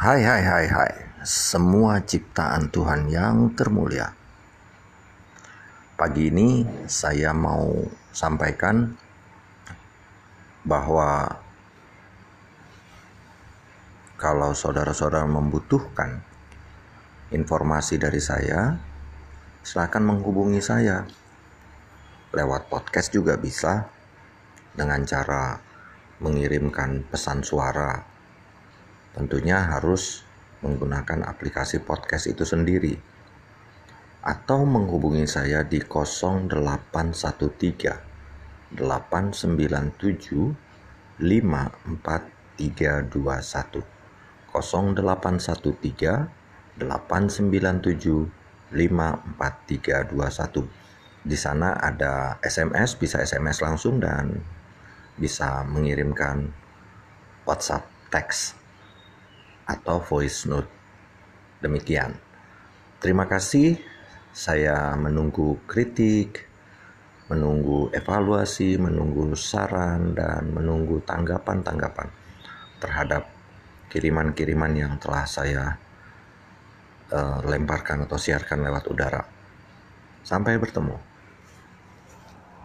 Hai hai hai hai Semua ciptaan Tuhan yang termulia Pagi ini saya mau sampaikan bahwa kalau saudara-saudara membutuhkan informasi dari saya, silahkan menghubungi saya. Lewat podcast juga bisa dengan cara mengirimkan pesan suara tentunya harus menggunakan aplikasi podcast itu sendiri. Atau menghubungi saya di 0813 897 54321 0813 897 54321 di sana ada SMS bisa SMS langsung dan bisa mengirimkan WhatsApp teks atau voice note. Demikian. Terima kasih. Saya menunggu kritik, menunggu evaluasi, menunggu saran, dan menunggu tanggapan-tanggapan terhadap kiriman-kiriman yang telah saya uh, lemparkan atau siarkan lewat udara. Sampai bertemu.